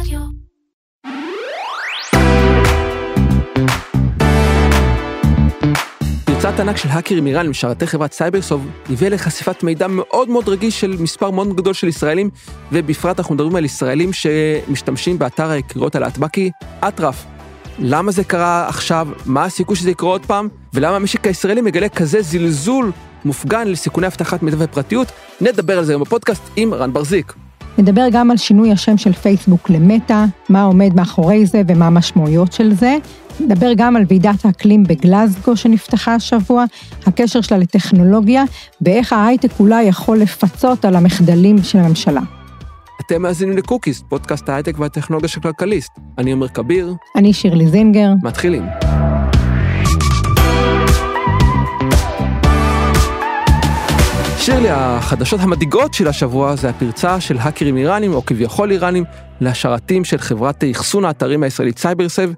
רדיו. פרצת ענק של האקרים איראן משרתי חברת סייברסוב הביאה לחשיפת מידע מאוד מאוד רגיש של מספר מאוד גדול של ישראלים, ובפרט אנחנו מדברים על ישראלים שמשתמשים באתר הקריאות הלהטבקי אטרף. למה זה קרה עכשיו, מה הסיכוי שזה יקרה עוד פעם, ולמה המשק הישראלי מגלה כזה זלזול מופגן לסיכוני אבטחת מידע ופרטיות, נדבר על זה היום בפודקאסט עם רן ברזיק. נדבר גם על שינוי השם של פייסבוק למטא, מה עומד מאחורי זה ומה המשמעויות של זה. נדבר גם על ועידת האקלים בגלזגו שנפתחה השבוע, הקשר שלה לטכנולוגיה, ואיך ההייטק אולי יכול לפצות על המחדלים של הממשלה. אתם מאזינים לקוקיס, פודקאסט ההייטק והטכנולוגיה של כלכליסט. אני עומר כביר, אני שירלי זינגר. מתחילים. שירלי, החדשות המדאיגות של השבוע זה הפרצה של האקרים איראנים, או כביכול איראנים, לשרתים של חברת אחסון האתרים הישראלית סייברסב,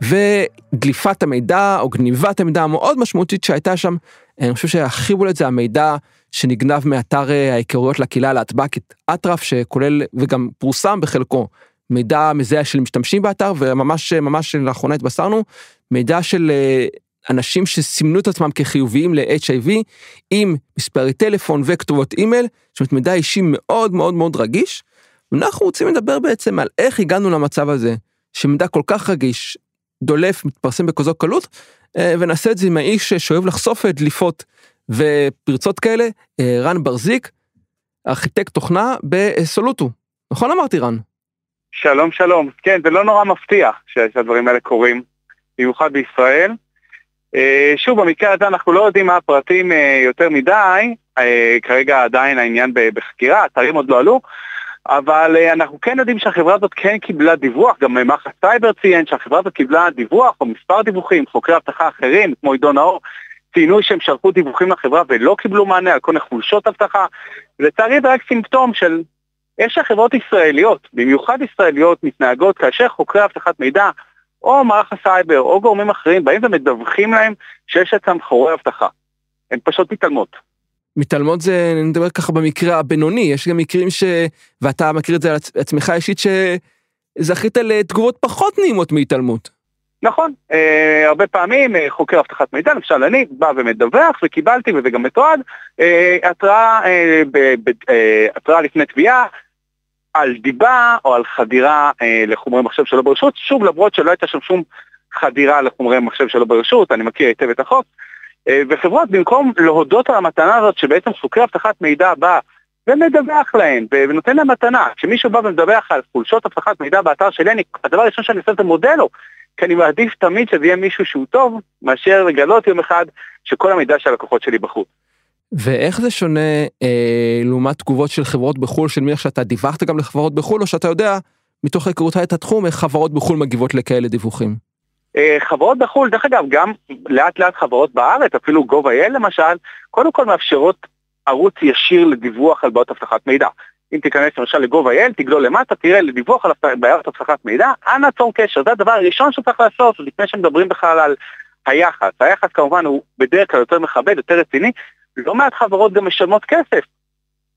ודליפת המידע, או גניבת המידע המאוד משמעותית שהייתה שם. אני חושב שהכי בולט זה המידע שנגנב מאתר אה, ההיכרויות לקהילה הלהטב"קית אטרף, שכולל וגם פורסם בחלקו מידע מזהה של משתמשים באתר, וממש ממש לאחרונה התבשרנו, מידע של אה, אנשים שסימנו את עצמם כחיוביים ל-HIV עם מספרי טלפון וכתובות אימייל, זאת אומרת מידע אישי מאוד מאוד מאוד רגיש. ואנחנו רוצים לדבר בעצם על איך הגענו למצב הזה, שמידע כל כך רגיש, דולף, מתפרסם בכזו קלות, אה, ונעשה את זה עם האיש שאוהב לחשוף דליפות ופרצות כאלה, אה, רן ברזיק, ארכיטקט תוכנה בסולוטו. נכון אמרתי רן? שלום שלום, כן זה לא נורא מפתיע שהדברים האלה קורים, במיוחד בישראל. אה, שוב במקרה הזה אנחנו לא יודעים מה הפרטים יותר מדי, כרגע עדיין העניין בחקירה, האתרים עוד לא עלו, אבל אנחנו כן יודעים שהחברה הזאת כן קיבלה דיווח, גם מח"ש סייבר ציין שהחברה הזאת קיבלה דיווח או מספר דיווחים, חוקרי אבטחה אחרים כמו עידו נאור ציינו שהם שלחו דיווחים לחברה ולא קיבלו מענה על כל מיני חולשות אבטחה. לצערי זה רק סימפטום של איך שהחברות ישראליות, במיוחד ישראליות, מתנהגות כאשר חוקרי אבטחת מידע או מערך הסייבר או גורמים אחרים באים ומדווחים להם שיש אצלם חורי אבטחה. הן פשוט מתעלמות. מתעלמות זה, אני מדבר ככה במקרה הבינוני, יש גם מקרים ש... ואתה מכיר את זה על עצמך אישית, שזכית לתגובות פחות נעימות מהתעלמות. נכון, אה, הרבה פעמים אה, חוקר אבטחת מידע, למשל אני בא ומדווח וקיבלתי וזה גם מתועד, אה, התראה אה, אה, התראה לפני תביעה על דיבה או על חדירה אה, לחומרי מחשב שלא ברשות, שוב למרות שלא הייתה שם שום חדירה לחומרי מחשב שלא ברשות, אני מכיר היטב את החוק, אה, וחברות במקום להודות על המתנה הזאת שבעצם חוקר אבטחת מידע בא ומדווח להם ונותן להם מתנה, כשמישהו בא ומדווח על חולשות אבטחת מידע באתר של יניק, הדבר הראשון שאני עושה זה מודה לו כי אני מעדיף תמיד שזה יהיה מישהו שהוא טוב, מאשר לגלות יום אחד שכל המידע של הלקוחות שלי בחוץ. ואיך זה שונה אה, לעומת תגובות של חברות בחו"ל, של מי שאתה דיווחת גם לחברות בחו"ל, או שאתה יודע, מתוך היכרותך את התחום, איך חברות בחו"ל מגיבות לכאלה דיווחים? אה, חברות בחו"ל, דרך אגב, גם לאט לאט חברות בארץ, אפילו gov.il למשל, קודם כל מאפשרות ערוץ ישיר לדיווח על בעיות אבטחת מידע. אם תיכנס למשל ל-gov.il, תגלול למטה, תראה לדיווח על בעיות אבטחת מידע, אנא צור קשר, זה הדבר הראשון שצריך לעשות, לפני שמדברים בכלל על היחס. היחס כמובן הוא בדרך כלל יותר מכבד, יותר רציני, לא מעט חברות גם משלמות כסף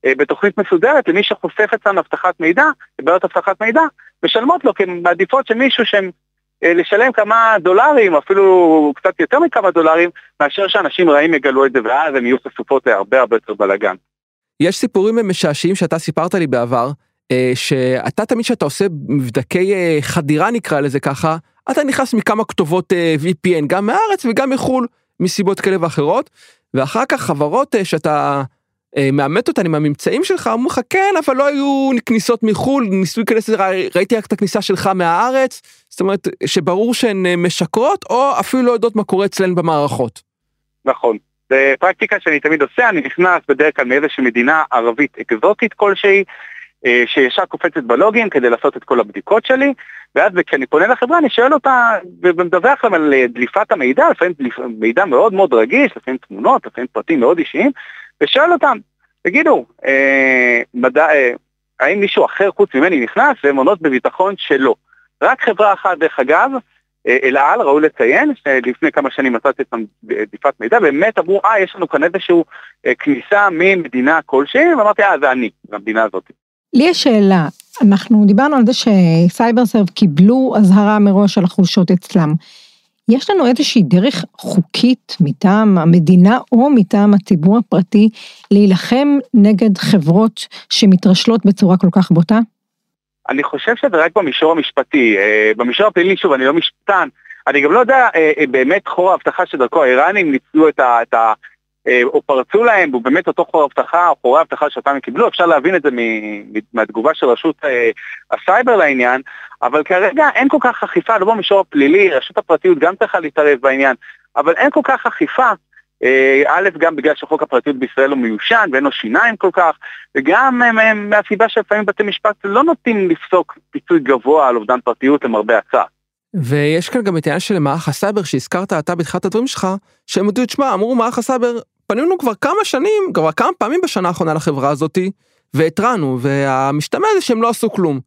אה, בתוכנית מסודרת למי שחושף אצלנו אבטחת מידע, בעיות אבטחת מידע, משלמות לו כי הן מעדיפות שמישהו שהם אה, לשלם כמה דולרים, אפילו קצת יותר מכמה דולרים, מאשר שאנשים רעים יגלו את זה ואז הם יהיו חשופות להרבה הרבה יותר בלאגן. יש סיפורים משעשעים שאתה סיפרת לי בעבר, אה, שאתה תמיד כשאתה עושה מבדקי אה, חדירה נקרא לזה ככה, אתה נכנס מכמה כתובות VPN, גם מהארץ וגם מחו"ל, מסיבות כאלה ואחרות, ואחר כך חברות שאתה מאמת אותן עם הממצאים שלך, אמרו לך כן, אבל לא היו כניסות מחו"ל, ניסו להיכנס ראיתי רק את הכניסה שלך מהארץ, זאת אומרת שברור שהן משקרות, או אפילו לא יודעות מה קורה אצלן במערכות. נכון. זה פרקטיקה שאני תמיד עושה, אני נכנס בדרך כלל מאיזושהי מדינה ערבית אקזוטית כלשהי, שישר קופצת בלוגין כדי לעשות את כל הבדיקות שלי, ואז כשאני פונה לחברה אני שואל אותה ומדווח להם על דליפת המידע, לפעמים דליפ, מידע מאוד מאוד רגיש, לפעמים תמונות, לפעמים פרטים מאוד אישיים, ושואל אותם, תגידו, אה, מדע, אה, האם מישהו אחר חוץ ממני נכנס? והם עונות בביטחון שלא. רק חברה אחת, דרך אגב, אה, אל על, ראוי לציין, שלפני כמה שנים מצאתי את דליפת מידע, באמת אמרו, אה, יש לנו כאן איזושהי אה, כניסה ממדינה כלשהי, ואמרתי, אה, זה אני, מהמדינה הזאת. לי יש שאלה, אנחנו דיברנו על זה שסייבר סרב קיבלו אזהרה מראש על החולשות אצלם. יש לנו איזושהי דרך חוקית מטעם המדינה או מטעם הציבור הפרטי להילחם נגד חברות שמתרשלות בצורה כל כך בוטה? אני חושב שזה רק במישור המשפטי. אה, במישור הפלילי, שוב, אני לא משפטן, אני גם לא יודע אה, אה, באמת חור האבטחה שדרכו האיראנים ניצלו את ה... את ה או פרצו להם, והוא באמת אותו חור אבטחה או חורי אבטחה שאותם קיבלו, אפשר להבין את זה מהתגובה של רשות הסייבר לעניין, אבל כרגע אין כל כך אכיפה, לא במישור הפלילי, רשות הפרטיות גם צריכה להתערב בעניין, אבל אין כל כך אכיפה. א', גם בגלל שחוק הפרטיות בישראל הוא מיושן ואין לו שיניים כל כך, וגם מהסיבה שלפעמים בתי משפט לא נוטים לפסוק פיצוי גבוה על אובדן פרטיות למרבה הצער. ויש כאן גם את העניין של מערך הסייבר שהזכרת אתה בתחילת הדברים שלך, שהם תשמע, אמרו מערך הסייבר, פנינו כבר כמה שנים, כבר כמה פעמים בשנה האחרונה לחברה הזאתי, והתרענו, והמשתמע זה שהם לא עשו כלום.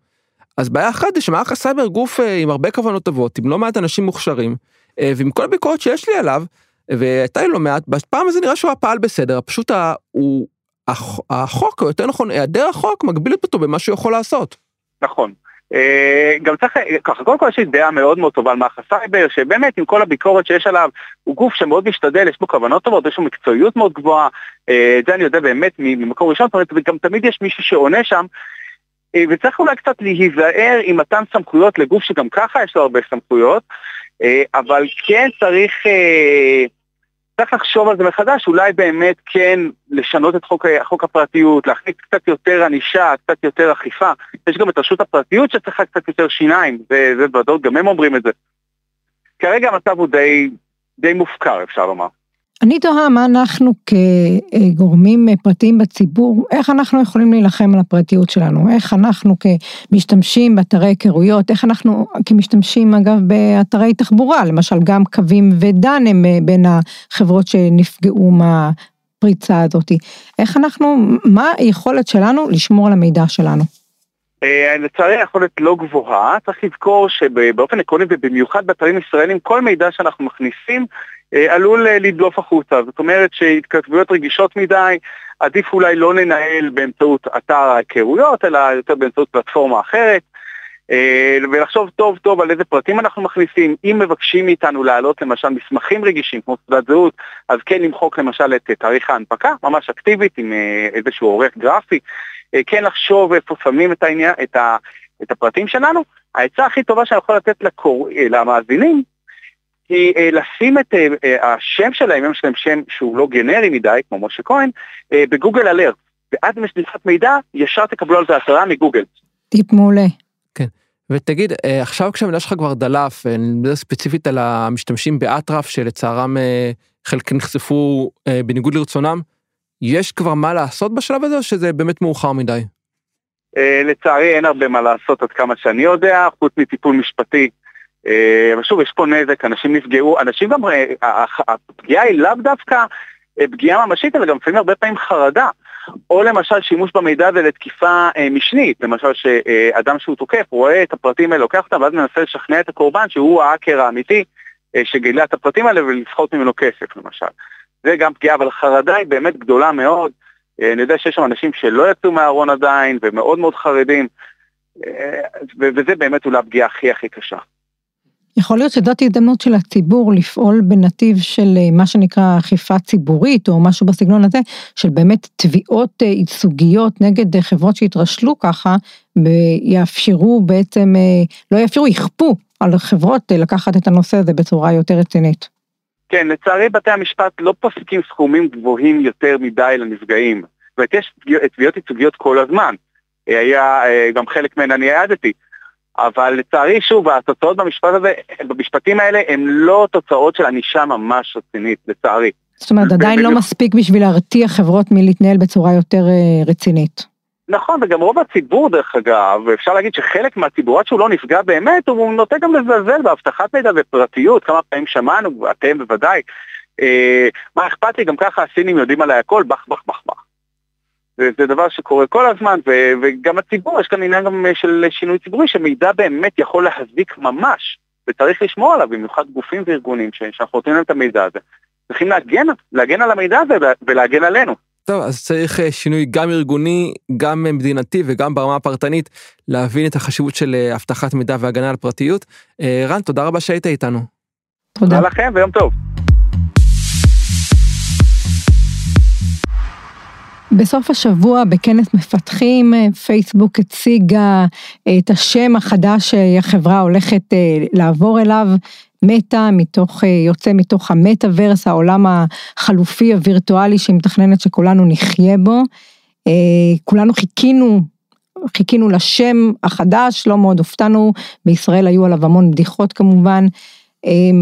אז בעיה אחת זה שמערך הסייבר גוף אה, עם הרבה כוונות טובות, עם לא מעט אנשים מוכשרים, אה, ועם כל הביקורת שיש לי עליו, והייתה לי לא מעט, בפעם הזו נראה שהוא פעל בסדר, פשוט הוא, החוק, או יותר נכון, היעדר החוק, מגביל אותו במה שהוא יכול לעשות. נכון. אה, גם צריך, ככה, קודם כל יש לי דעה מאוד מאוד טובה על מערך הסייבר, שבאמת עם כל הביקורת שיש עליו, הוא גוף שמאוד משתדל, יש בו כוונות טובות, יש לו מקצועיות מאוד גבוהה, אה, את זה אני יודע באמת ממקור ראשון, וגם תמיד יש מישהו שעונה שם, אה, וצריך אולי קצת להיזהר עם מתן סמכויות לגוף שגם ככה יש לו הרבה סמכויות, אבל כן צריך... צריך לחשוב על זה מחדש, אולי באמת כן לשנות את חוק, חוק הפרטיות, להכניס קצת יותר ענישה, קצת יותר אכיפה. יש גם את רשות הפרטיות שצריכה קצת יותר שיניים, וזה בוודאות, גם הם אומרים את זה. כרגע המצב הוא די, די מופקר, אפשר לומר. אני תוהה מה אנחנו כגורמים פרטיים בציבור, איך אנחנו יכולים להילחם על הפרטיות שלנו, איך אנחנו כמשתמשים באתרי היכרויות, איך אנחנו כמשתמשים אגב באתרי תחבורה, למשל גם קווים ודן הם בין החברות שנפגעו מהפריצה הזאת, איך אנחנו, מה היכולת שלנו לשמור על המידע שלנו? אה, לצערי היכולת לא גבוהה, צריך לזכור שבאופן עקרוני ובמיוחד באתרים ישראלים כל מידע שאנחנו מכניסים אה, עלול אה, לדלוף החוצה. זאת אומרת שהתכתבויות רגישות מדי, עדיף אולי לא לנהל באמצעות אתר ההיכרויות, אלא יותר באמצעות פלטפורמה אחרת. ולחשוב טוב טוב על איזה פרטים אנחנו מכניסים. אם מבקשים מאיתנו להעלות למשל מסמכים רגישים כמו תעודת זהות, אז כן למחוק למשל את תאריך ההנפקה, ממש אקטיבית עם איזשהו עורך גרפי. כן לחשוב איפה שמים את, העניין, את, ה, את הפרטים שלנו. העצה הכי טובה שאני יכול לתת לקור... למאזינים היא אה, לשים את אה, אה, השם שלהם, אם יש להם שם שהוא לא גנרי מדי, כמו משה כהן, בגוגל אלרט. ואז אם יש דליפת מידע, ישר תקבלו על זה התראה מגוגל. טיפ מעולה. כן. ותגיד, עכשיו כשהמידע שלך כבר דלף, אני מדבר ספציפית על המשתמשים באטרף, שלצערם חלק נחשפו בניגוד לרצונם, יש כבר מה לעשות בשלב הזה, או שזה באמת מאוחר מדי? לצערי אין הרבה מה לעשות עד כמה שאני יודע, חוץ מטיפול משפטי אה, אבל שוב, יש פה נזק, אנשים נפגעו, אנשים גם, אה, הפגיעה היא לאו דווקא אה, פגיעה ממשית, אלא גם לפעמים הרבה פעמים חרדה. או למשל שימוש במידע הזה לתקיפה משנית, למשל שאדם שהוא תוקף רואה את הפרטים האלה, לוקח אותם ואז מנסה לשכנע את הקורבן שהוא האקר האמיתי שגילה את הפרטים האלה ולסחוט ממנו כסף למשל. זה גם פגיעה, אבל חרדה היא באמת גדולה מאוד. אני יודע שיש שם אנשים שלא יצאו מהארון עדיין ומאוד מאוד חרדים, וזה באמת אולי הפגיעה הכי הכי קשה. יכול להיות שזאת הזדמנות של הציבור לפעול בנתיב של אה, מה שנקרא אכיפה ציבורית או משהו בסגנון הזה, של באמת תביעות אה, ייצוגיות נגד אה, חברות שהתרשלו ככה, ויאפשרו בעצם, לא יאפשרו, יכפו על חברות לקחת את הנושא הזה בצורה יותר רצינית. כן, לצערי בתי המשפט לא פוסקים סכומים גבוהים יותר מדי לנפגעים. זאת אומרת, יש תביעות ייצוגיות כל הזמן. היה, גם חלק מהן אני העדתי. אבל לצערי, שוב, התוצאות במשפט הזה, במשפטים האלה, הן לא תוצאות של ענישה ממש רצינית, לצערי. זאת אומרת, עדיין לא מספיק בשביל להרתיע חברות מלהתנהל בצורה יותר אה, רצינית. נכון, וגם רוב הציבור דרך אגב, אפשר להגיד שחלק מהציבור, עד שהוא לא נפגע באמת, הוא נוטה גם לזלזל באבטחת מידע ופרטיות, כמה פעמים שמענו, אתם בוודאי. אה, מה אכפת לי, גם ככה הסינים יודעים עליי הכל, בח בח בח בח. זה, זה דבר שקורה כל הזמן, ו, וגם הציבור, יש כאן עניין גם של שינוי ציבורי, שמידע באמת יכול להזיק ממש, וצריך לשמור עליו, במיוחד גופים וארגונים שאנחנו נותנים להם את המידע הזה. צריכים להגן, להגן על המידע הזה ולהגן עלינו. טוב, אז צריך אה, שינוי גם ארגוני, גם מדינתי וגם ברמה הפרטנית, להבין את החשיבות של אה, אבטחת מידע והגנה על פרטיות. אה, רן, תודה רבה שהיית איתנו. תודה. תודה לכם ויום טוב. בסוף השבוע בכנס מפתחים, פייסבוק הציגה את השם החדש שהחברה הולכת לעבור אליו, מטא, מתוך, יוצא מתוך המטאוורס, העולם החלופי הווירטואלי שהיא מתכננת שכולנו נחיה בו. כולנו חיכינו, חיכינו לשם החדש, לא מאוד הופתענו, בישראל היו עליו המון בדיחות כמובן.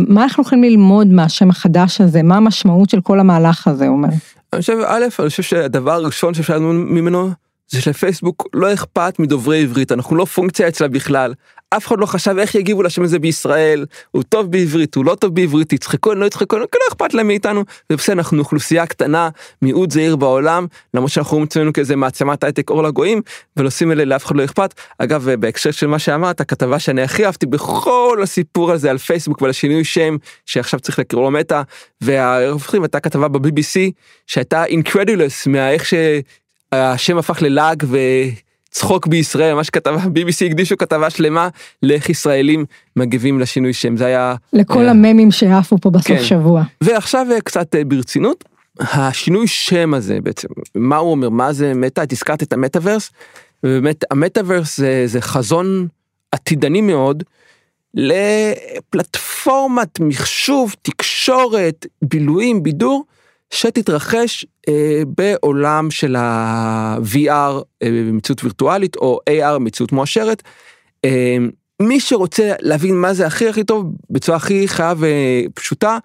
מה אנחנו יכולים ללמוד מהשם החדש הזה? מה המשמעות של כל המהלך הזה, אומר? אני חושב, א', אני חושב שהדבר הראשון שאפשר ממנו זה שלפייסבוק לא אכפת מדוברי עברית, אנחנו לא פונקציה אצלה בכלל. אף אחד לא חשב איך יגיבו לשם הזה בישראל, הוא טוב בעברית, הוא לא טוב בעברית, יצחקו, לא יצחקו, לא אכפת להם מאיתנו, זה בסדר, אנחנו אוכלוסייה קטנה, מיעוט זעיר בעולם, למרות שאנחנו רואים עצמנו כאיזה מעצמת הייטק אור לגויים, ונושאים אלה לאף אחד לא אכפת. אגב, בהקשר של מה שאמרת, הכתבה שאני הכי אהבתי בכל הסיפור הזה על פייסבוק ועל השינוי שם, שעכשיו צריך לקרוא לו מטא, והרופאים הייתה כתבה ב-BBC, שהייתה אינקרדולוס מהאיך שהשם הפך ללעג ו... צחוק בישראל, מה שכתבה, BBC הקדישו כתבה שלמה לאיך ישראלים מגיבים לשינוי שם, זה היה... לכל uh, הממים שעפו פה בסוף כן. שבוע. ועכשיו uh, קצת uh, ברצינות, השינוי שם הזה בעצם, מה הוא אומר, מה זה מטא, את הזכרת את המטאוורס, ובאמת המטאוורס זה, זה חזון עתידני מאוד לפלטפורמת מחשוב, תקשורת, בילויים, בידור, שתתרחש אה, בעולם של ה-VR אה, במציאות וירטואלית או AR מציאות מואשרת. אה, מי שרוצה להבין מה זה הכי הכי טוב בצורה הכי חיה ופשוטה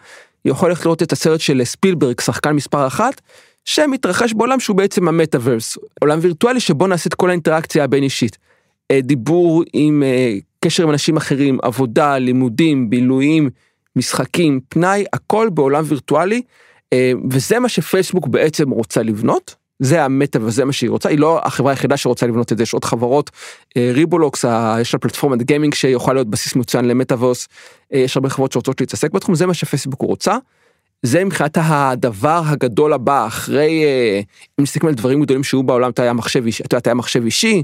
יכול ללכת לראות את הסרט של ספילברג שחקן מספר אחת שמתרחש בעולם שהוא בעצם המטאוורס עולם וירטואלי שבו נעשית כל האינטראקציה הבין אישית. אה, דיבור עם אה, קשר עם אנשים אחרים עבודה לימודים בילויים משחקים פנאי הכל בעולם וירטואלי אה, וזה מה שפייסבוק בעצם רוצה לבנות. זה המטה וזה מה שהיא רוצה, היא לא החברה היחידה שרוצה לבנות את זה, יש עוד חברות, אה, ריבולוקס, יש לה פלטפורמת גיימינג שיכולה להיות בסיס מצוין למטאוורס, אה, יש הרבה חברות שרוצות להתעסק בתחום, זה מה שפייסבוק רוצה. זה מבחינת הדבר הגדול הבא אחרי, אם נסתכל על דברים גדולים שהיו בעולם, אתה היה מחשב אישי, אתה יודע, היה מחשב אישי,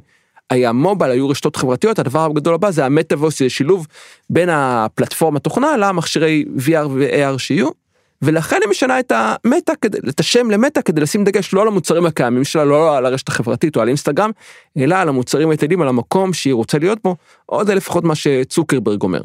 היה מובייל, היו רשתות חברתיות, הדבר הגדול הבא זה המטאוורס, זה שילוב בין הפלטפורמה תוכנה למכשירי VR ו-AR שיהיו. ולכן היא משנה את המטה, את השם למטה כדי לשים דגש לא על המוצרים הקיימים שלה, לא על הרשת החברתית או על אינסטגרם, אלא על המוצרים היתדים, על המקום שהיא רוצה להיות בו, או זה לפחות מה שצוקרברג אומר.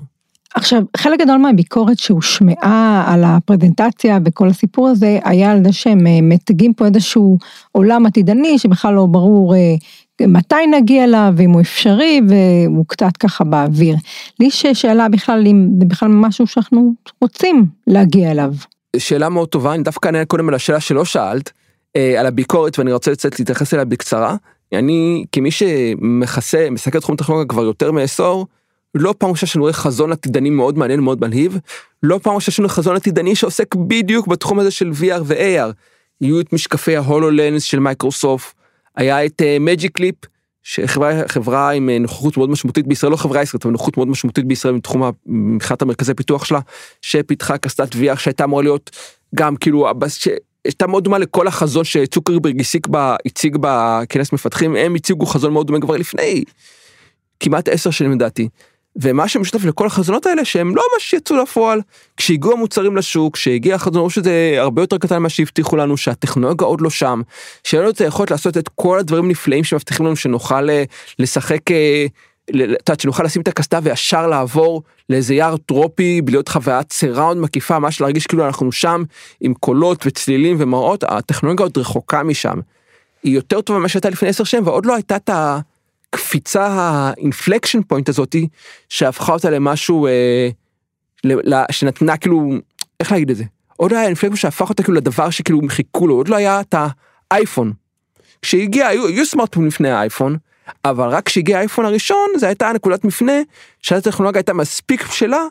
עכשיו, חלק גדול מהביקורת שהושמעה על הפרזנטציה וכל הסיפור הזה, היה על זה שהם אה, מתגים פה איזשהו עולם עתידני שבכלל לא ברור אה, מתי נגיע אליו, אם הוא אפשרי, והוא קצת ככה באוויר. לי יש שאלה בכלל, אם זה בכלל משהו שאנחנו רוצים להגיע אליו. שאלה מאוד טובה, אני דווקא אענה קודם על השאלה שלא שאלת, אה, על הביקורת ואני רוצה לצאת להתייחס אליה בקצרה. אני כמי שמכסה, מסתכל תחום טכנולוגיה כבר יותר מעשור, לא פעם ראשונה שאני רואה חזון עתידני מאוד מעניין מאוד מלהיב, לא פעם ראשונה שאני רואה חזון עתידני שעוסק בדיוק בתחום הזה של VR ו-AR. היו את משקפי ה HoloLens של מייקרוסופט, היה את Magic uh, Leap, שחברה חברה עם uh, נוכחות מאוד משמעותית בישראל, לא חברה ישראלית, אבל נוכחות מאוד משמעותית בישראל מתחום מבחינת המרכזי פיתוח שלה, שפיתחה קסדת VR שהייתה אמורה להיות גם כאילו, שהייתה מאוד דומה לכל החזון שצוקרברג הציג בכנס מפתחים, הם הציגו חזון מאוד דומה כבר לפני כמעט עשר שנים לדעתי. ומה שמשותף לכל החזונות האלה שהם לא ממש יצאו לפועל כשהגיעו המוצרים לשוק כשהגיע החזון שזה הרבה יותר קטן ממה שהבטיחו לנו שהטכנולוגיה עוד לא שם שאין לנו את היכולת לעשות את כל הדברים נפלאים שמבטיחים לנו שנוכל אה, לשחק. אה, את שנוכל לשים את הקסדה וישר לעבור לאיזה יער טרופי להיות חוויית surround מקיפה ממש להרגיש כאילו אנחנו שם עם קולות וצלילים ומראות הטכנולוגיה עוד רחוקה משם. היא יותר טובה ממה שהייתה לפני עשר שנים ועוד לא הייתה את ה... הקפיצה ה inflection point הזאתי שהפכה אותה למשהו אה, שנתנה כאילו איך להגיד את זה עוד לא היה אינפלקשן שהפך אותה כאילו לדבר שכאילו חיכו לו עוד לא היה את האייפון. כשהגיע היו, היו סמארטפון לפני האייפון אבל רק כשהגיע האייפון הראשון זה הייתה נקודת מפנה שהטכנולוגיה הייתה מספיק בשלה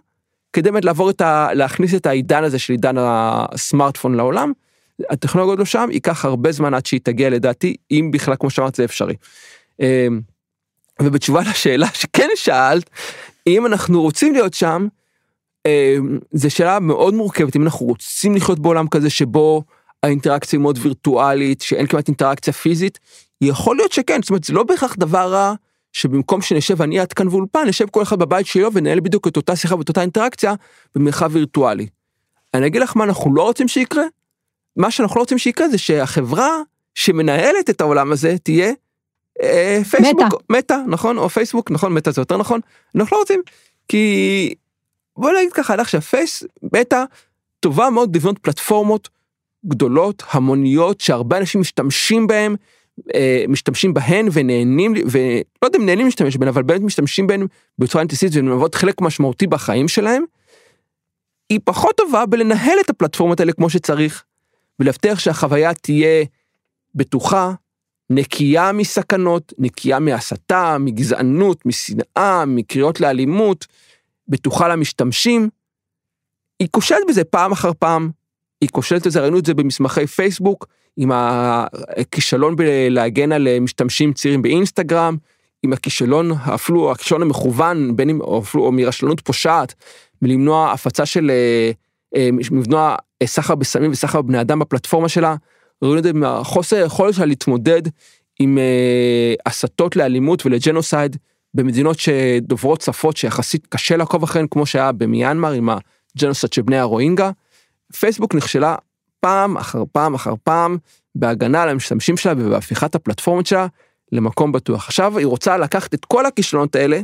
כדי באמת לעבור את ה... להכניס את העידן הזה של עידן הסמארטפון לעולם. הטכנולוגיה עוד לא שם ייקח הרבה זמן עד שהיא תגיע לדעתי אם בכלל כמו שאמרת זה אפשרי. ובתשובה לשאלה שכן שאלת, אם אנחנו רוצים להיות שם, אה, זו שאלה מאוד מורכבת, אם אנחנו רוצים לחיות בעולם כזה שבו האינטראקציה היא מאוד וירטואלית, שאין כמעט אינטראקציה פיזית, יכול להיות שכן, זאת אומרת, זה לא בהכרח דבר רע שבמקום שנשב אני עד כאן ואולפן, נשב כל אחד בבית שלו וננהל בדיוק את אותה שיחה ואת אותה אינטראקציה במרחב וירטואלי. אני אגיד לך מה אנחנו לא רוצים שיקרה, מה שאנחנו לא רוצים שיקרה זה שהחברה שמנהלת את העולם הזה תהיה פייסבוק, מטא. מטא, נכון? או פייסבוק, נכון? מטא זה יותר נכון? אנחנו לא רוצים, כי בוא נגיד ככה, לך שהפייס, מטא, טובה מאוד לבנות פלטפורמות גדולות, המוניות, שהרבה אנשים משתמשים בהם, אה, משתמשים בהן ונהנים, ולא יודע אם נהנים להשתמש בהן, אבל באמת משתמשים בהן בצורה אינטנסיבית ומהוות חלק משמעותי בחיים שלהם. היא פחות טובה בלנהל את הפלטפורמות האלה כמו שצריך, ולהבטיח שהחוויה תהיה בטוחה, נקייה מסכנות, נקייה מהסתה, מגזענות, משנאה, מקריאות לאלימות, בטוחה למשתמשים. היא כושלת בזה פעם אחר פעם, היא כושלת בזה, ראינו את זה במסמכי פייסבוק, עם הכישלון בלהגן על משתמשים צעירים באינסטגרם, עם הכישלון, אפילו הכישלון המכוון, בין אם, או אפילו, או מרשלנות פושעת, מלמנוע הפצה של, אה, אה, למנוע אה, סחר בסמים וסחר בבני אדם בפלטפורמה שלה, ראינו את זה מהחוסר היכולת שלה להתמודד עם הסתות לאלימות ולג'נוסייד במדינות שדוברות שפות שיחסית קשה לעקוב אחריהן, כמו שהיה במיינמר עם הג'נוסייד של בני הרוינגה. פייסבוק נכשלה פעם אחר פעם אחר פעם בהגנה על המשתמשים שלה ובהפיכת הפלטפורמות שלה למקום בטוח. עכשיו היא רוצה לקחת את כל הכישלונות האלה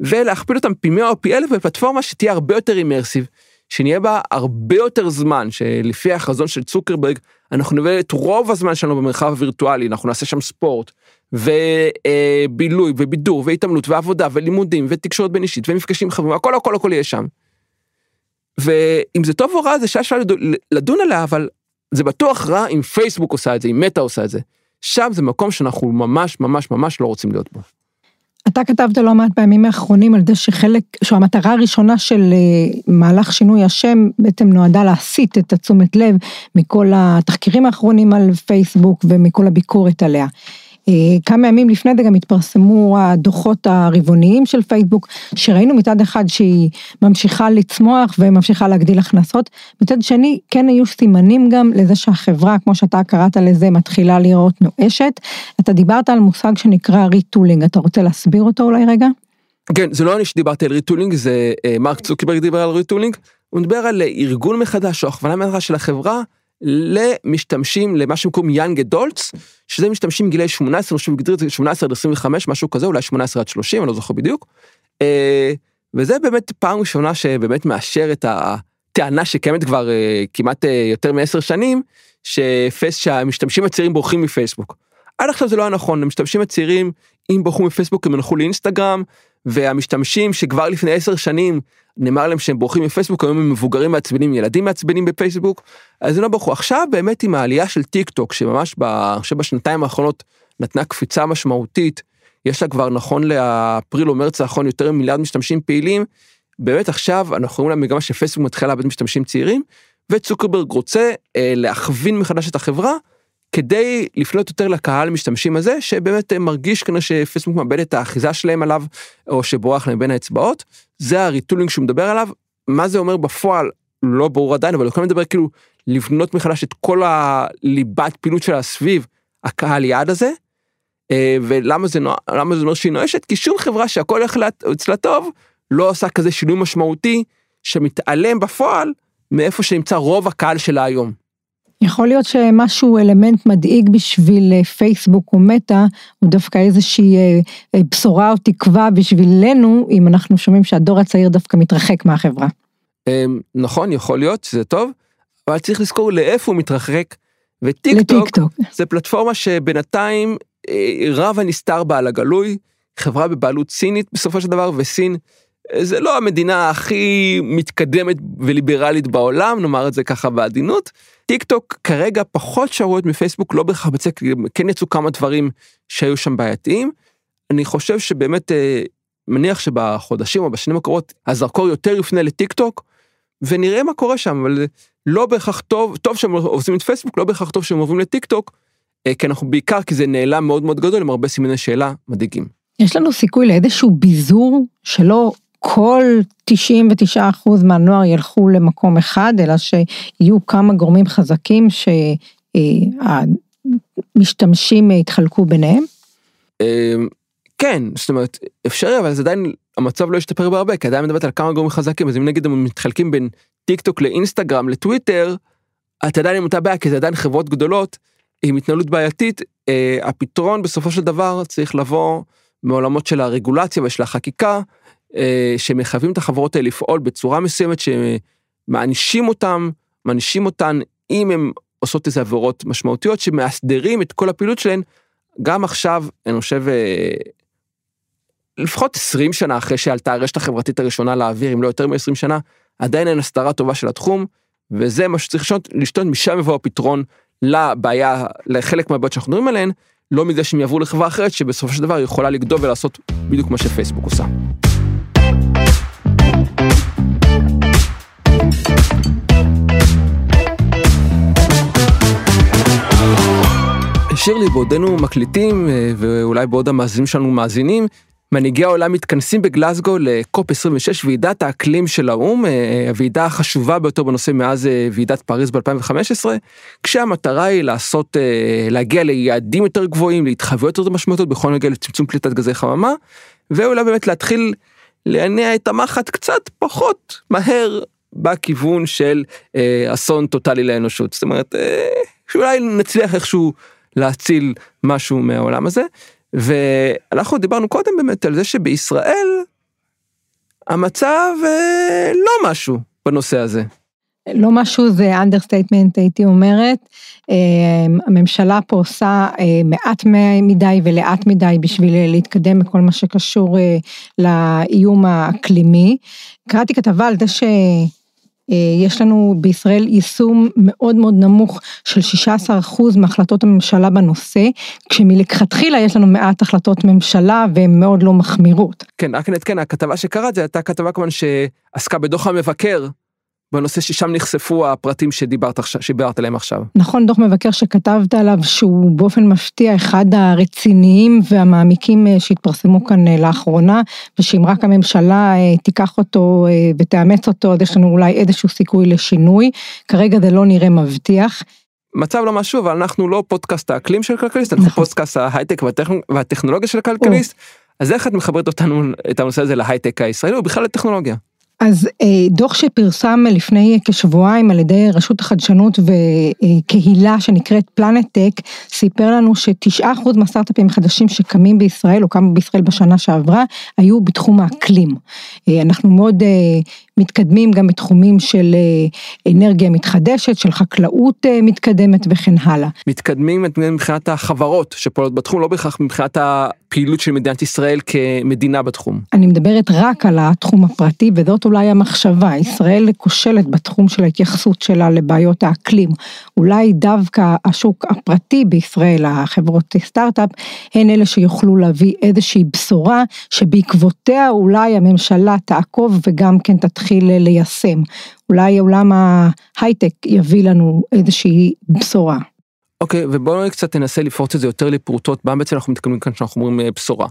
ולהכפיל אותם פי 100 או פי 1000 בפלטפורמה שתהיה הרבה יותר אימרסיב, שנהיה בה הרבה יותר זמן, שלפי החזון של צוקרברג, אנחנו נביא את רוב הזמן שלנו במרחב הווירטואלי, אנחנו נעשה שם ספורט, ובילוי, ובידור, והתעמלות, ועבודה, ולימודים, ותקשורת בין אישית, ומפגשים חברים, הכל הכל הכל יהיה שם. ואם זה טוב או רע זה שאפשר לדון עליה, אבל זה בטוח רע אם פייסבוק עושה את זה, אם מטא עושה את זה. שם זה מקום שאנחנו ממש ממש ממש לא רוצים להיות בו. אתה כתבת לא מעט בימים האחרונים על זה שחלק, שהמטרה הראשונה של אה, מהלך שינוי השם בעצם נועדה להסיט את התשומת לב מכל התחקירים האחרונים על פייסבוק ומכל הביקורת עליה. אה, כמה ימים לפני זה גם התפרסמו הדוחות הרבעוניים של פייסבוק, שראינו מצד אחד שהיא ממשיכה לצמוח וממשיכה להגדיל הכנסות, מצד שני כן היו סימנים גם לזה שהחברה, כמו שאתה קראת לזה, מתחילה להיראות נואשת. אתה דיברת על מושג שנקרא retooling, אתה רוצה להסביר אותו אולי רגע? כן, זה לא אני שדיברתי על retooling, זה אה, מרק צוקרברג דיבר על retooling, הוא מדבר על ארגון מחדש או הכוונה מחדש של החברה למשתמשים למה שקוראים young adults, שזה משתמשים גילי 18, אני חושב את זה 18 עד 25, משהו כזה, אולי 18 עד 30, אני לא זוכר בדיוק. אה, וזה באמת פעם ראשונה שבאמת מאשר את הטענה שקיימת כבר אה, כמעט אה, יותר מעשר שנים, שפייס, שהמשתמשים הצעירים בורחים מפייסבוק. עד עכשיו זה לא היה נכון, המשתמשים הצעירים, אם ברחו מפייסבוק הם הלכו לאינסטגרם, והמשתמשים שכבר לפני עשר שנים נאמר להם שהם בורחים מפייסבוק, היום הם מבוגרים מעצבנים, ילדים מעצבנים בפייסבוק, אז הם לא ברחו. עכשיו באמת עם העלייה של טיק טוק, שממש ב, חושב בשנתיים האחרונות נתנה קפיצה משמעותית, יש לה כבר נכון לאפריל או מרץ האחרון יותר ממיליארד משתמשים פעילים, באמת עכשיו אנחנו רואים למגמה שפייסבוק מתחילה לאבד משתמשים צעירים, וצוקרברג רוצה אה, להכווין מחדש את החברה, כדי לפנות יותר לקהל המשתמשים הזה, שבאמת מרגיש כנראה שפייסבוק מאבד את האחיזה שלהם עליו, או שבורח להם בין האצבעות. זה הריטולינג שהוא מדבר עליו. מה זה אומר בפועל, לא ברור עדיין, אבל הוא לדבר כאילו לבנות מחדש את כל הליבת פעילות שלה סביב הקהל יעד הזה. אה, ולמה זה, למה זה אומר שהיא נואשת? כי שום חברה שהכל הולך אצלה טוב, לא עושה כזה שינוי משמעותי שמתעלם בפועל מאיפה שנמצא רוב הקהל שלה היום. יכול להיות שמשהו אלמנט מדאיג בשביל אה, פייסבוק או מטא הוא דווקא איזושהי אה, אה, בשורה או תקווה בשבילנו אם אנחנו שומעים שהדור הצעיר דווקא מתרחק מהחברה. אמ, נכון יכול להיות שזה טוב אבל צריך לזכור לאיפה הוא מתרחק וטיק טוק זה פלטפורמה שבינתיים רב הנסתר בה על הגלוי חברה בבעלות סינית בסופו של דבר וסין זה לא המדינה הכי מתקדמת וליברלית בעולם נאמר את זה ככה בעדינות. טיק טוק כרגע פחות שערורייתית מפייסבוק לא בהכרח בצדק כן יצאו כמה דברים שהיו שם בעייתיים. אני חושב שבאמת אה, מניח שבחודשים או בשנים הקרובות הזרקור יותר יופנה לטיק טוק ונראה מה קורה שם אבל לא בהכרח טוב טוב שהם נוטשים את פייסבוק לא בהכרח טוב שהם עוברים לטיק טוק אה, כי אנחנו בעיקר כי זה נעלם מאוד מאוד גדול עם הרבה סימני שאלה מדאיגים. יש לנו סיכוי לאיזשהו ביזור שלא כל 99% מהנוער ילכו למקום אחד, אלא שיהיו כמה גורמים חזקים המשתמשים יתחלקו ביניהם? כן, זאת אומרת, אפשרי, אבל זה עדיין, המצב לא ישתפר בהרבה, כי עדיין מדברת על כמה גורמים חזקים, אז אם נגיד הם מתחלקים בין טיק טוק לאינסטגרם לטוויטר, אתה עדיין עם אותה בעיה, כי זה עדיין חברות גדולות, עם התנהלות בעייתית, אה, הפתרון בסופו של דבר צריך לבוא מעולמות של הרגולציה ושל החקיקה, אה, שמחייבים את החברות האלה לפעול בצורה מסוימת, שמענישים אותם, מענישים אותן, אם הם עושות איזה עבירות משמעותיות, שמאסדרים את כל הפעילות שלהן, גם עכשיו, אני חושב, אה, לפחות 20 שנה אחרי שעלתה הרשת החברתית הראשונה לאוויר, אם לא יותר מ-20 שנה, עדיין אין הסדרה טובה של התחום, וזה מה שצריך לשנות, לשתות, משם יבוא הפתרון לבעיה, לחלק מהבעיות שאנחנו מדברים עליהן, לא מזה שהם יעברו לחברה אחרת שבסופו של דבר יכולה לגדול ולעשות בדיוק מה שפייסבוק עושה. שירלי, בעודנו מקליטים, אה, ואולי בעוד המאזינים שלנו מאזינים, מנהיגי העולם מתכנסים בגלסגו לקופ 26, ועידת האקלים של האו"ם, אה, הוועידה החשובה ביותר בנושא מאז אה, ועידת פריז ב-2015, כשהמטרה היא לעשות, להגיע ליעדים יותר גבוהים, להתחייבויות יותר משמעותיות בכל נוגע לצמצום פליטת גזי חממה, ואולי באמת להתחיל להניע את המחט קצת פחות מהר בכיוון של אסון טוטאלי לאנושות. זאת אומרת, שאולי נצליח איכשהו להציל משהו מהעולם הזה. ואנחנו דיברנו קודם באמת על זה שבישראל המצב אה, לא משהו בנושא הזה. לא משהו זה understatement הייתי אומרת. אה, הממשלה פה עושה אה, מעט מדי ולאט מדי בשביל להתקדם בכל מה שקשור אה, לאיום האקלימי. קראתי כתבה על זה ש... אה, יש לנו בישראל יישום מאוד מאוד נמוך של 16% מהחלטות הממשלה בנושא, כשמלכתחילה יש לנו מעט החלטות ממשלה והן מאוד לא מחמירות. כן, רק נעדכן, הכתבה שקראת זה הייתה כתבה כמובן שעסקה בדוח המבקר בנושא ששם נחשפו הפרטים שדיברת, שדיברת עליהם עכשיו. נכון, דוח מבקר שכתבת עליו שהוא באופן מפתיע אחד הרציניים והמעמיקים אה, שהתפרסמו כאן אה, לאחרונה, ושאם רק הממשלה אה, תיקח אותו ותאמץ אותו, אז יש לנו אולי איזשהו סיכוי לשינוי. כרגע זה לא נראה מבטיח. מצב לא משהו, אבל אנחנו לא פודקאסט האקלים של כלכליסט, אנחנו נכון. פודקאסט ההייטק והטכנולוגיה של כלכליסט. אז איך את מחברת אותנו, את הנושא הזה להייטק הישראלי ובכלל לטכנולוגיה? אז אה, דוח שפרסם לפני כשבועיים על ידי רשות החדשנות וקהילה שנקראת פלנטק, סיפר לנו שתשעה אחוז מהסטארט-אפים החדשים שקמים בישראל, או קמו בישראל בשנה שעברה, היו בתחום האקלים. אה, אנחנו מאוד אה, מתקדמים גם בתחומים של אנרגיה מתחדשת, של חקלאות מתקדמת וכן הלאה. מתקדמים מבחינת החברות שפועלות בתחום, לא בהכרח מבחינת הפעילות של מדינת ישראל כמדינה בתחום. אני מדברת רק על התחום הפרטי, וזאת אולי המחשבה, ישראל כושלת בתחום של ההתייחסות שלה לבעיות האקלים. אולי דווקא השוק הפרטי בישראל, החברות סטארט-אפ, הן אלה שיוכלו להביא איזושהי בשורה, שבעקבותיה אולי הממשלה תעקוב וגם כן תתחיל ליישם. אולי עולם ההייטק יביא לנו איזושהי בשורה. אוקיי, okay, ובואו קצת ננסה לפרוץ את זה יותר לפרוטות, מה בעצם אנחנו מתכוונים כאן כשאנחנו אומרים אה, בשורה.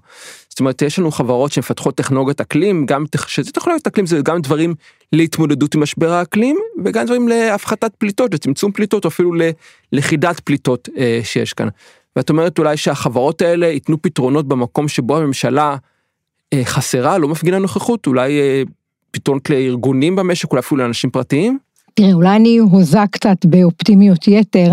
זאת אומרת, יש לנו חברות שמפתחות טכנולוגיית אקלים, גם שזה טכנולוגיית אקלים זה גם דברים להתמודדות עם משבר האקלים, וגם דברים להפחתת פליטות, לצמצום פליטות, או אפילו ללכידת פליטות אה, שיש כאן. ואת אומרת אולי שהחברות האלה ייתנו פתרונות במקום שבו הממשלה אה, חסרה, לא מפגינה נוכחות, אולי אה, פתרונות לארגונים במשק, אולי אפילו לאנשים פרטיים? תראה, אולי אני הוזה קצת באופטימיות יתר,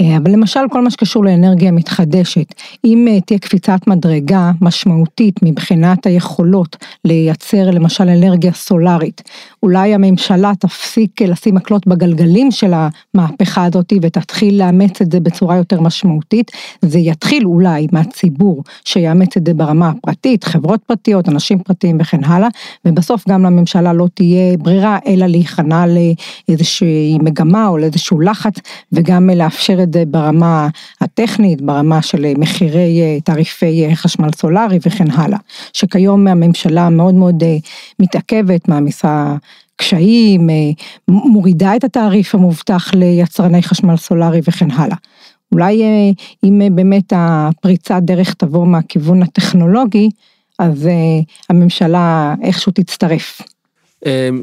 אה, אבל למשל כל מה שקשור לאנרגיה מתחדשת, אם אה, תהיה קפיצת מדרגה משמעותית מבחינת היכולות לייצר למשל אנרגיה סולארית, אולי הממשלה תפסיק לשים מקלות בגלגלים של המהפכה הזאת ותתחיל לאמץ את זה בצורה יותר משמעותית, זה יתחיל אולי מהציבור שיאמץ את זה ברמה הפרטית, חברות פרטיות, אנשים פרטיים וכן הלאה, ובסוף גם לממשלה לא תהיה ברירה אלא להיכנע לאיזה לאיזושהי מגמה או לאיזשהו לחץ וגם לאפשר את זה ברמה הטכנית, ברמה של מחירי אה, תעריפי אה, חשמל סולארי וכן הלאה. שכיום הממשלה מאוד מאוד אה, מתעכבת, מעמיסה קשיים, מורידה את התעריף המובטח ליצרני חשמל סולארי וכן הלאה. אולי אם באמת הפריצת דרך תבוא מהכיוון הטכנולוגי, אז הממשלה איכשהו תצטרף.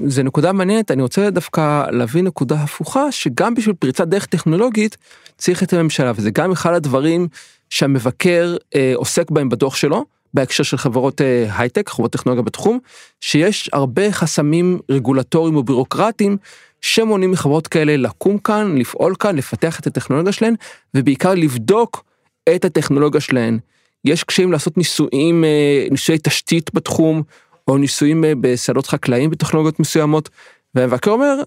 זה נקודה מעניינת, אני רוצה דווקא להביא נקודה הפוכה, שגם בשביל פריצת דרך טכנולוגית צריך את הממשלה, וזה גם אחד הדברים שהמבקר אה, עוסק בהם בדוח שלו, בהקשר של חברות אה, הייטק, חברות טכנולוגיה בתחום, שיש הרבה חסמים רגולטוריים ובירוקרטיים שמונעים מחברות כאלה לקום כאן, לפעול כאן, לפתח את הטכנולוגיה שלהן, ובעיקר לבדוק את הטכנולוגיה שלהן. יש קשיים לעשות ניסויים, אה, ניסויי תשתית בתחום, או ניסויים אה, בשדות חקלאיים בטכנולוגיות מסוימות, והמבקר אומר,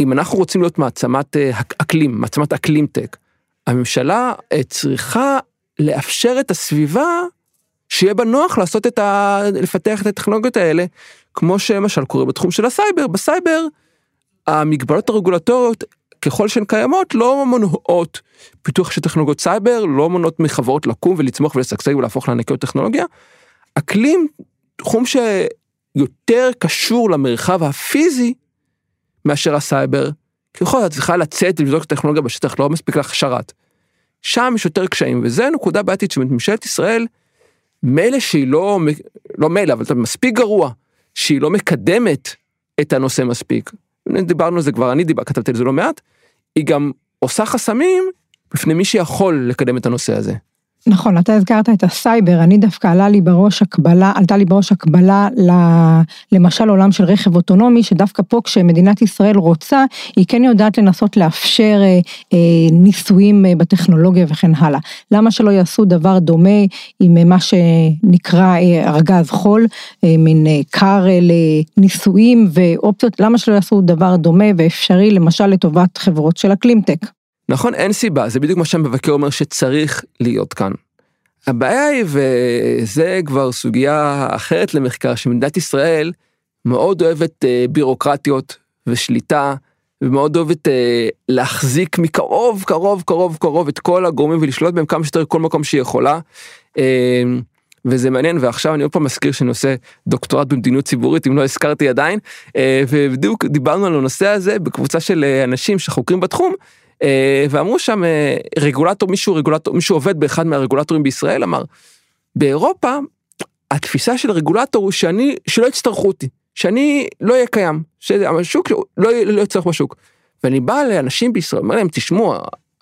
אם אנחנו רוצים להיות מעצמת אה, אקלים, מעצמת אקלים טק, הממשלה צריכה לאפשר את הסביבה שיהיה בה נוח לעשות את ה... לפתח את הטכנולוגיות האלה, כמו שלמשל קורה בתחום של הסייבר, בסייבר המגבלות הרגולטוריות ככל שהן קיימות לא מונעות פיתוח של טכנולוגיות סייבר, לא מונעות מחברות לקום ולצמוח ולשגשג ולהפוך לענקיות טכנולוגיה. אקלים, תחום שיותר קשור למרחב הפיזי מאשר הסייבר, ככה את צריכה לצאת ולבדוק את הטכנולוגיה בשטח, לא מספיק לך שרת. שם יש יותר קשיים, וזה נקודה בעייתית שממשלת ישראל, מילא שהיא לא, לא מילא, אבל זה מספיק גרוע, שהיא לא מקדמת את הנושא מספיק. דיברנו על זה כבר, אני דיבר, כתבתי על זה לא מעט, היא גם עושה חסמים בפני מי שיכול לקדם את הנושא הזה. נכון, אתה הזכרת את הסייבר, אני דווקא עלה לי בראש הקבלה, עלתה לי בראש הקבלה למשל עולם של רכב אוטונומי, שדווקא פה כשמדינת ישראל רוצה, היא כן יודעת לנסות לאפשר אה, אה, ניסויים אה, בטכנולוגיה וכן הלאה. למה שלא יעשו דבר דומה עם מה שנקרא ארגז חול, מין כר לניסויים ואופציות, למה שלא יעשו דבר דומה ואפשרי למשל לטובת חברות של אקלימטק. נכון, אין סיבה, זה בדיוק מה שהמבקר אומר שצריך להיות כאן. הבעיה היא, וזה כבר סוגיה אחרת למחקר, שמדינת ישראל מאוד אוהבת אה, בירוקרטיות ושליטה, ומאוד אוהבת אה, להחזיק מקרוב, קרוב, קרוב, קרוב את כל הגורמים ולשלוט בהם כמה שיותר כל מקום שהיא יכולה. אה, וזה מעניין ועכשיו אני עוד פעם מזכיר שאני עושה דוקטורט במדיניות ציבורית אם לא הזכרתי עדיין ובדיוק דיברנו על הנושא הזה בקבוצה של אנשים שחוקרים בתחום אה, ואמרו שם אה, רגולטור מישהו רגולטור מישהו עובד באחד מהרגולטורים בישראל אמר באירופה התפיסה של הרגולטור הוא שאני שלא יצטרכו אותי שאני לא אהיה קיים שהשוק לא, לא יצטרך בשוק. ואני בא לאנשים בישראל אומר להם תשמעו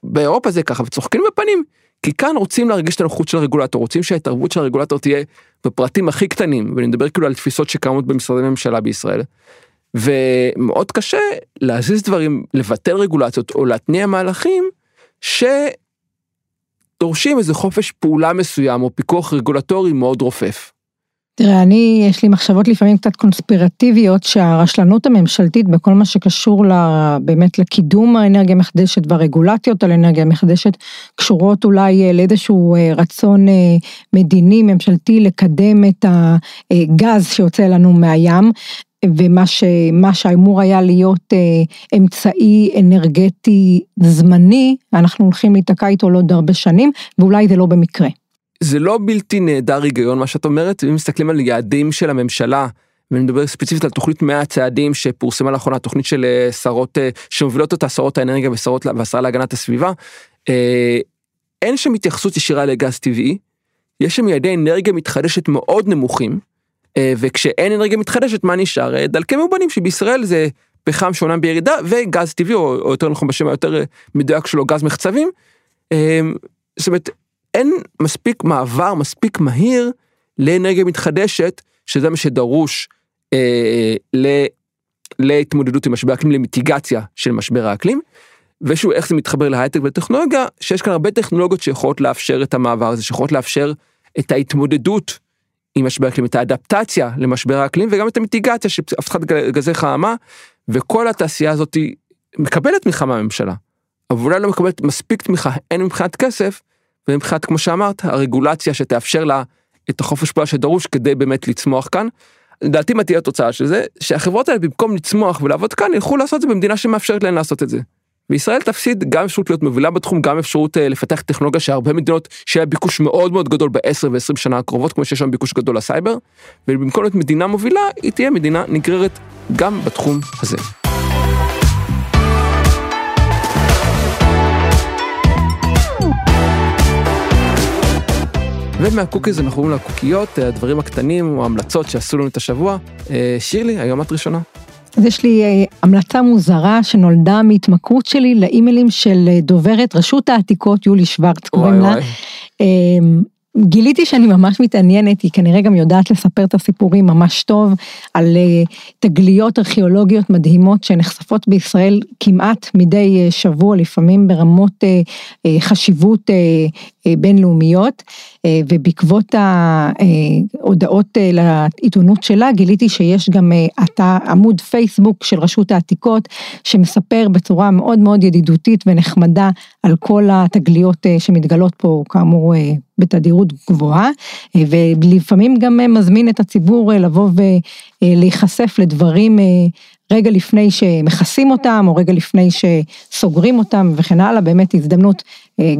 באירופה זה ככה וצוחקים בפנים כי כאן רוצים להרגיש את הנוחות של הרגולטור רוצים שההתערבות של הרגולטור תהיה בפרטים הכי קטנים ואני מדבר כאילו על תפיסות שקיימות במשרדי ממשלה בישראל. ומאוד קשה להזיז דברים, לבטל רגולציות או להתניע מהלכים שדורשים איזה חופש פעולה מסוים או פיקוח רגולטורי מאוד רופף. תראה, אני, יש לי מחשבות לפעמים קצת קונספירטיביות שהרשלנות הממשלתית בכל מה שקשור לה, באמת לקידום האנרגיה המחדשת והרגולציות על אנרגיה מחדשת קשורות אולי אה, לאיזשהו אה, רצון אה, מדיני ממשלתי לקדם את הגז שיוצא לנו מהים. ומה ש, שאמור היה להיות אה, אמצעי אנרגטי זמני, אנחנו הולכים להיתקע איתו לעוד הרבה שנים, ואולי זה לא במקרה. זה לא בלתי נהדר היגיון מה שאת אומרת, אם מסתכלים על יעדים של הממשלה, ואני מדבר ספציפית על תוכנית 100 הצעדים שפורסמה לאחרונה, תוכנית של אה, שרות, אה, שמובילות אותה שרות האנרגיה ושרות, והשרה להגנת הסביבה, אה, אין שם התייחסות ישירה לגז טבעי, יש שם יעדי אנרגיה מתחדשת מאוד נמוכים, וכשאין אנרגיה מתחדשת מה נשאר? אה, דלקי מאובנים שבישראל זה פחם שאומנם בירידה וגז טבעי או, או יותר נכון בשם היותר אה, מדויק שלו גז מחצבים. זאת אומרת אין מספיק מעבר מספיק מהיר לאנרגיה מתחדשת שזה מה שדרוש אה, ל, להתמודדות עם משבר האקלים למיטיגציה של משבר האקלים. ושוב איך זה מתחבר להייטק ולטכנולוגיה שיש כאן הרבה טכנולוגיות שיכולות לאפשר את המעבר הזה שיכולות לאפשר את ההתמודדות עם משבר האקלים, את האדפטציה למשבר האקלים וגם את המיטיגציה של הפחתת גזי חממה, וכל התעשייה הזאת מקבלת תמיכה מהממשלה, אבל אולי לא מקבלת מספיק תמיכה, הן מבחינת כסף, ומבחינת, כמו שאמרת, הרגולציה שתאפשר לה את החופש פעולה שדרוש כדי באמת לצמוח כאן. לדעתי מה תהיה התוצאה של זה, שהחברות האלה במקום לצמוח ולעבוד כאן, ילכו לעשות את זה במדינה שמאפשרת להן לעשות את זה. וישראל תפסיד גם אפשרות להיות מובילה בתחום, גם אפשרות אה, לפתח טכנולוגיה שהרבה מדינות שיהיה ביקוש מאוד מאוד גדול ב-10 ו-20 שנה הקרובות, כמו שיש שם ביקוש גדול לסייבר, ובמקום להיות מדינה מובילה, היא תהיה מדינה נגררת גם בתחום הזה. ומה cookies אנחנו עוברים לקוקיות, הדברים הקטנים או ההמלצות שעשו לנו את השבוע. אה, שירלי, היום את ראשונה. אז יש לי אה, המלצה מוזרה שנולדה מהתמכרות שלי לאימיילים של אה, דוברת רשות העתיקות יולי שוורץ, קוראים לה. אמ, גיליתי שאני ממש מתעניינת, היא כנראה גם יודעת לספר את הסיפורים ממש טוב, על uh, תגליות ארכיאולוגיות מדהימות שנחשפות בישראל כמעט מדי שבוע, לפעמים ברמות חשיבות בינלאומיות, uh, ובעקבות ההודעות uh, לעיתונות שלה, גיליתי שיש גם uh, עמוד פייסבוק של רשות העתיקות, שמספר בצורה מאוד מאוד ידידותית ונחמדה על כל התגליות שמתגלות פה, כאמור, בתדירות גבוהה, אה, ולפעמים גם אה, מזמין את הציבור אה, לבוא ולהיחשף לדברים רגע לפני שמכסים אותם, או רגע לפני שסוגרים אותם וכן הלאה, באמת הזדמנות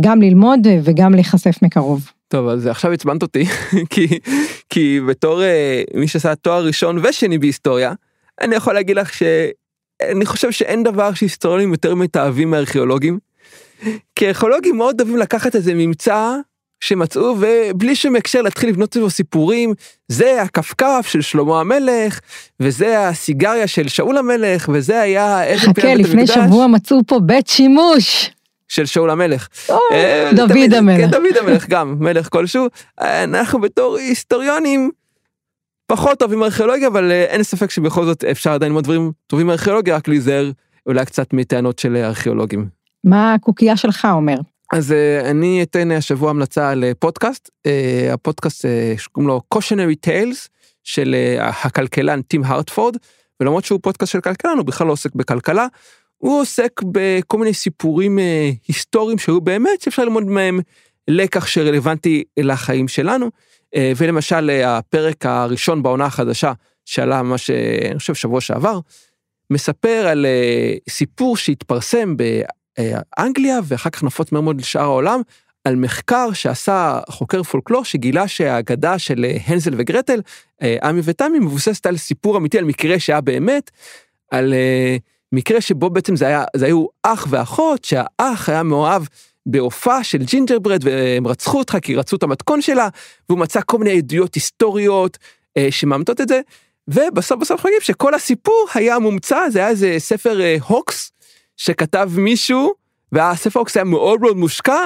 גם ללמוד וגם להיחשף מקרוב. טוב, אז עכשיו עצבנת אותי, כי, כי בתור מי שעשה תואר ראשון ושני בהיסטוריה, אני יכול להגיד לך שאני חושב שאין דבר שהיסטוריונים יותר מתאהבים מארכיאולוגים. כי ארכיאולוגים מאוד אוהבים לקחת איזה ממצא שמצאו ובלי שום הקשר להתחיל לבנות סביבו סיפורים זה הכפכף של שלמה המלך וזה הסיגריה של שאול המלך וזה היה איזה חכה לפני שבוע מצאו פה בית שימוש. של שאול המלך. אה, דוד המלך. כן, דוד המלך גם, מלך כלשהו. אנחנו בתור היסטוריונים פחות אוהבים ארכיאולוגיה, אבל אה, אין ספק שבכל זאת אפשר עדיין ללמוד דברים טובים מארכיאולוגיה, רק להיזהר אולי קצת מטענות של ארכיאולוגים. מה הקוקייה שלך אומר? אז uh, אני אתן השבוע המלצה על פודקאסט, uh, הפודקאסט שקוראים לו cautionary tales של הכלכלן טים הרטפורד, ולמרות שהוא פודקאסט של כלכלן הוא בכלל לא עוסק בכלכלה, הוא עוסק בכל מיני סיפורים היסטוריים שהיו באמת שאפשר ללמוד מהם לקח שרלוונטי לחיים שלנו, ולמשל הפרק הראשון בעונה החדשה שעלה ממש, אני חושב שבוע שעבר, מספר על סיפור שהתפרסם אה, אנגליה ואחר כך נפוץ מהר מאוד לשאר העולם על מחקר שעשה חוקר פולקלור שגילה שהאגדה של אה, הנזל וגרטל, אה, עמי ותמי, מבוססת על סיפור אמיתי, על מקרה שהיה באמת, על מקרה שבו בעצם זה היה, זה היו אח ואחות, שהאח היה מאוהב באופה של gingerbread והם רצחו אותה כי רצו את המתכון שלה, והוא מצא כל מיני עדויות היסטוריות שמאמתות את זה, ובסוף בסוף יודעים שכל הסיפור היה מומצא, זה היה איזה ספר הוקס שכתב מישהו, והספר אוקס היה מאוד מאוד מושקע,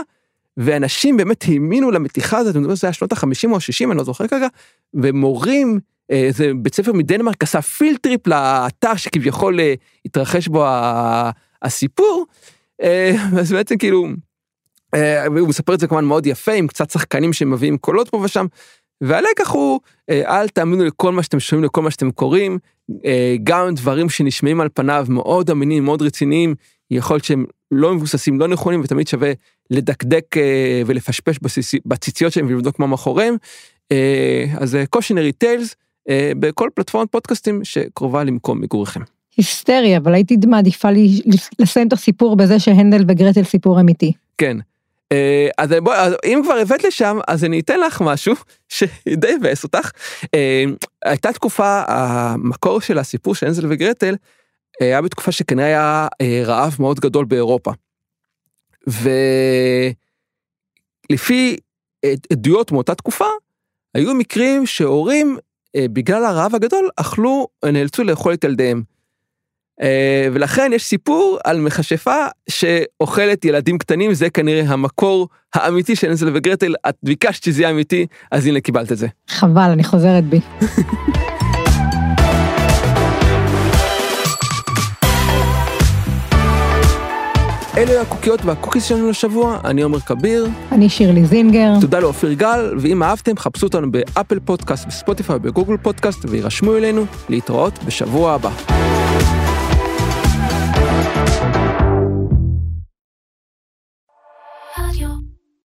ואנשים באמת האמינו למתיחה הזאת, שזה היה שנות ה-50 או ה-60, אני לא זוכר כרגע, ומורים, איזה אה, בית ספר מדנמרק עשה פילטריפ לאתר שכביכול אה, התרחש בו הסיפור, אה, אז בעצם כאילו, הוא מספר את זה כמובן מאוד יפה, עם קצת שחקנים שמביאים קולות פה ושם, והלקח הוא, אל תאמינו לכל מה שאתם שומעים, לכל מה שאתם קוראים, גם דברים שנשמעים על פניו מאוד אמינים, מאוד רציניים, יכול להיות שהם לא מבוססים, לא נכונים, ותמיד שווה לדקדק ולפשפש בציציות שלהם ולבדוק מה מאחוריהם. אז קושינרי טיילס, בכל פלטפורמת פודקאסטים שקרובה למקום מגוריכם. היסטרי, אבל הייתי מעדיפה לסיים את הסיפור בזה שהנדל וגרטל סיפור אמיתי. כן. אה, אז בוא, אם כבר הבאת לשם, אז אני אתן לך משהו שדי יבאס אותך. אה, הייתה תקופה, המקור של הסיפור של הנזל וגרטל, אה, היה בתקופה שכנראה היה רעב מאוד גדול באירופה. ולפי עדויות מאותה תקופה, היו מקרים שהורים, בגלל הרעב הגדול, אכלו, נאלצו לאכול את ילדיהם. אה, ולכן יש סיפור על מכשפה שאוכלת ילדים קטנים, זה כנראה המקור האמיתי של נסל וגרטל, את ביקשת שזה יהיה אמיתי, אז הנה קיבלת את זה. חבל, אני חוזרת בי. אלה העוגיות וה cookies שלנו לשבוע, אני עומר כביר. אני שירלי זינגר. תודה לאופיר גל, ואם אהבתם, חפשו אותנו באפל פודקאסט, בספוטיפיי ובגוגל פודקאסט, וירשמו אלינו להתראות בשבוע הבא.